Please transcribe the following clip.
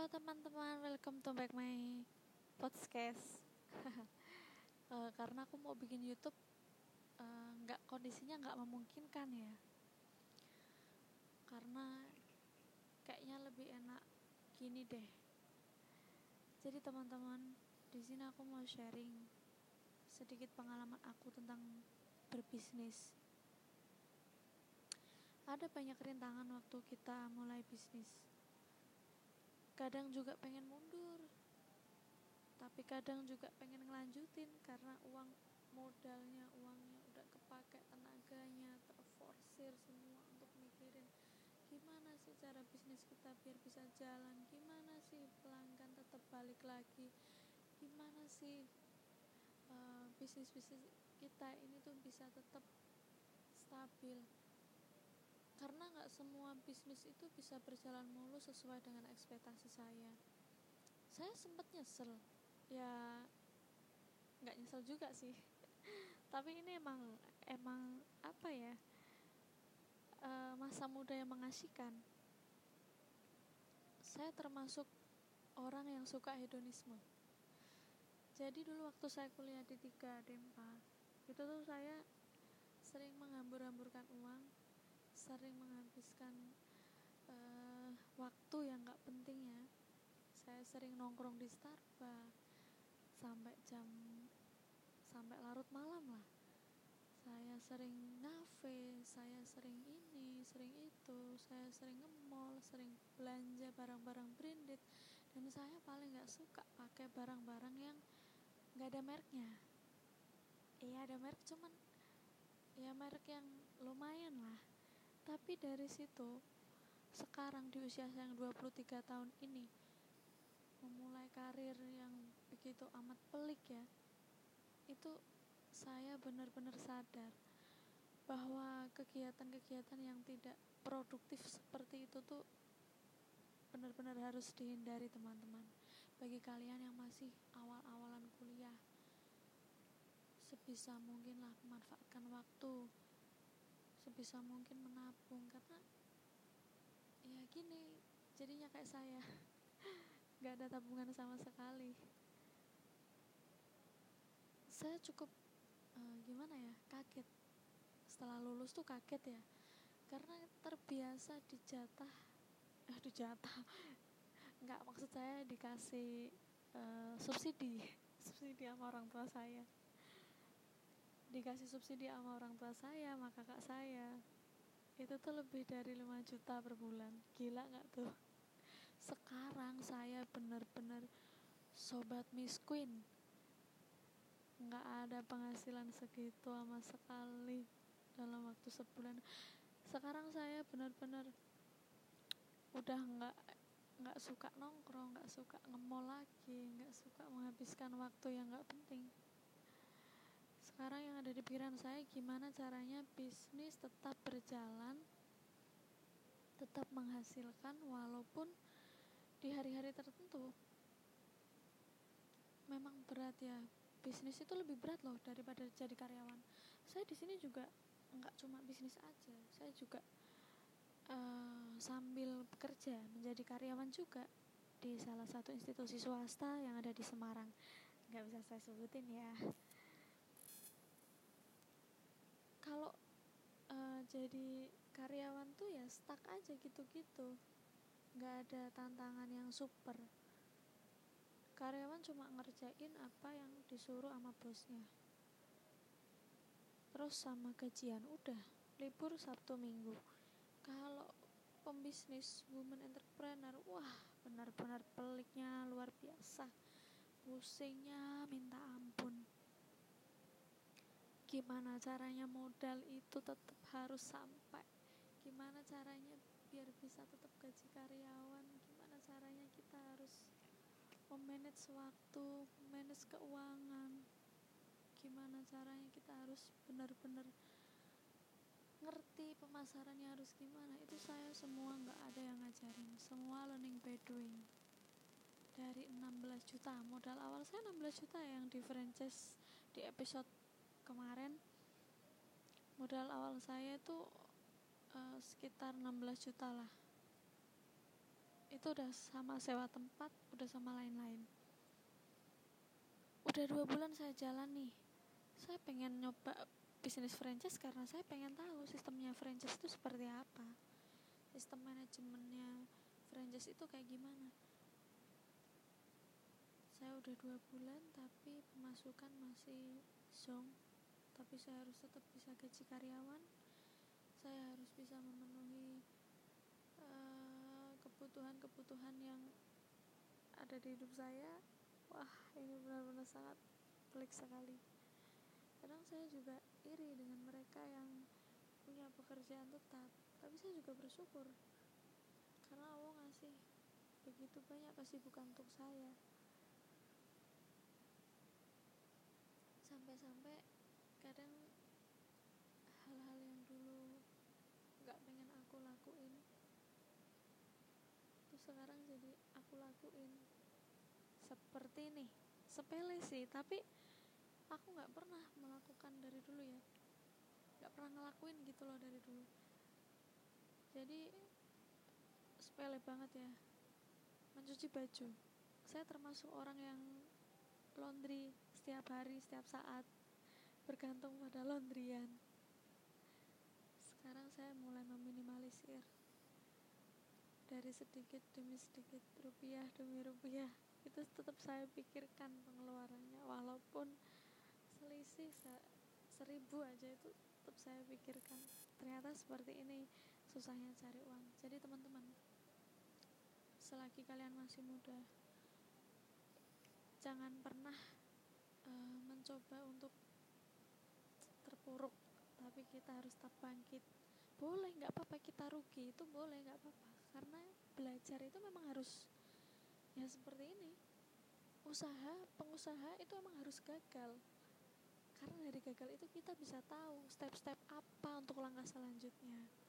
Halo teman-teman, welcome to back my podcast. uh, karena aku mau bikin YouTube, uh, nggak uh, kondisinya nggak memungkinkan ya. Karena kayaknya lebih enak gini deh. Jadi teman-teman, di sini aku mau sharing sedikit pengalaman aku tentang berbisnis. Ada banyak rintangan waktu kita mulai bisnis kadang juga pengen mundur tapi kadang juga pengen ngelanjutin karena uang modalnya uangnya udah kepake tenaganya terforsir semua untuk mikirin gimana sih cara bisnis kita biar bisa jalan gimana sih pelanggan tetap balik lagi gimana sih uh, bisnis bisnis kita ini tuh bisa tetap stabil karena nggak semua bisnis itu bisa berjalan mulus sesuai dengan ekspektasi saya. Saya sempat nyesel. Ya nggak nyesel juga sih. Tapi ini emang emang apa ya e, masa muda yang mengasihkan. Saya termasuk orang yang suka hedonisme. Jadi dulu waktu saya kuliah di tiga Dempa itu tuh saya sering menghambur-hamburkan uang sering menghabiskan uh, waktu yang gak penting ya. Saya sering nongkrong di Starbucks sampai jam sampai larut malam lah. Saya sering ngafe saya sering ini sering itu saya sering nge-mall sering belanja barang-barang branded dan saya paling gak suka pakai barang-barang yang gak ada mereknya. Iya ada merek cuman ya merek yang lumayan lah tapi dari situ sekarang di usia yang 23 tahun ini memulai karir yang begitu amat pelik ya itu saya benar-benar sadar bahwa kegiatan-kegiatan yang tidak produktif seperti itu tuh benar-benar harus dihindari teman-teman. Bagi kalian yang masih awal-awalan kuliah sebisa mungkinlah memanfaatkan waktu sebisa mungkin menabung karena ya gini jadinya kayak saya. Nggak ada tabungan sama sekali. Saya cukup uh, gimana ya kaget. Setelah lulus tuh kaget ya karena terbiasa dijatah eh dijatah. Nggak maksud saya dikasih uh, subsidi. Subsidi sama orang tua saya dikasih subsidi sama orang tua saya sama kakak saya. Itu tuh lebih dari 5 juta per bulan. Gila nggak tuh? Sekarang saya bener-bener sobat Miss Queen. Nggak ada penghasilan segitu sama sekali dalam waktu sebulan. Sekarang saya benar-benar udah nggak nggak suka nongkrong nggak suka ngemol lagi nggak suka menghabiskan waktu yang nggak penting sekarang yang ada di pikiran saya gimana caranya bisnis tetap berjalan tetap menghasilkan walaupun di hari-hari tertentu? Memang berat ya. Bisnis itu lebih berat loh daripada jadi karyawan. Saya di sini juga nggak cuma bisnis aja saya juga uh, sambil bekerja menjadi karyawan juga di salah satu institusi swasta yang ada di Semarang. Nggak bisa saya sebutin ya kalau uh, jadi karyawan tuh ya stuck aja gitu-gitu. Nggak ada tantangan yang super. Karyawan cuma ngerjain apa yang disuruh sama bosnya. Terus sama gajian udah libur Sabtu Minggu. Kalau pembisnis woman entrepreneur wah benar-benar peliknya luar biasa. Pusingnya minta ampun gimana caranya modal itu tetap harus sampai? Gimana caranya biar bisa tetap gaji karyawan? Gimana caranya kita harus memanage waktu manage keuangan? Gimana caranya kita harus benar-benar ngerti pemasarannya harus gimana? Itu saya semua nggak ada yang ngajarin. Semua learning by doing. Dari 16 juta modal awal saya 16 juta yang di franchise di episode kemarin modal awal saya itu uh, sekitar 16 juta lah. Itu udah sama sewa tempat udah sama lain-lain. Udah dua bulan saya jalan nih. Saya pengen nyoba bisnis franchise karena saya pengen tahu sistemnya franchise itu seperti apa. Sistem manajemennya franchise itu kayak gimana. Saya udah dua bulan tapi pemasukan masih zong tapi saya harus tetap bisa gaji karyawan. Saya harus bisa memenuhi uh, kebutuhan-kebutuhan uh, yang ada di hidup saya. Wah ini benar-benar sangat pelik sekali. Kadang saya juga iri dengan mereka yang punya pekerjaan tetap tapi saya juga bersyukur. Karena Allah ngasih begitu banyak kesibukan untuk saya. Sampai-sampai kadang hal-hal yang dulu nggak pengen aku lakuin terus sekarang jadi aku lakuin. Seperti ini sepele sih tapi aku nggak pernah melakukan dari dulu ya. Nggak pernah ngelakuin gitu loh dari dulu. Jadi sepele banget ya. Mencuci baju. Saya termasuk orang yang laundry setiap hari setiap saat bergantung pada laundryan. Sekarang saya mulai meminimalisir. Dari sedikit demi sedikit rupiah demi rupiah itu tetap saya pikirkan pengeluarannya. Walaupun selisih seribu aja itu tetap saya pikirkan. Ternyata seperti ini susahnya cari uang. Jadi teman-teman selagi kalian masih muda jangan pernah uh, mencoba untuk terpuruk tapi kita harus tetap bangkit. Boleh nggak apa-apa kita rugi itu boleh nggak apa-apa. Karena belajar itu memang harus ya seperti ini. Usaha pengusaha itu emang harus gagal. Karena dari gagal itu kita bisa tahu step-step apa untuk langkah selanjutnya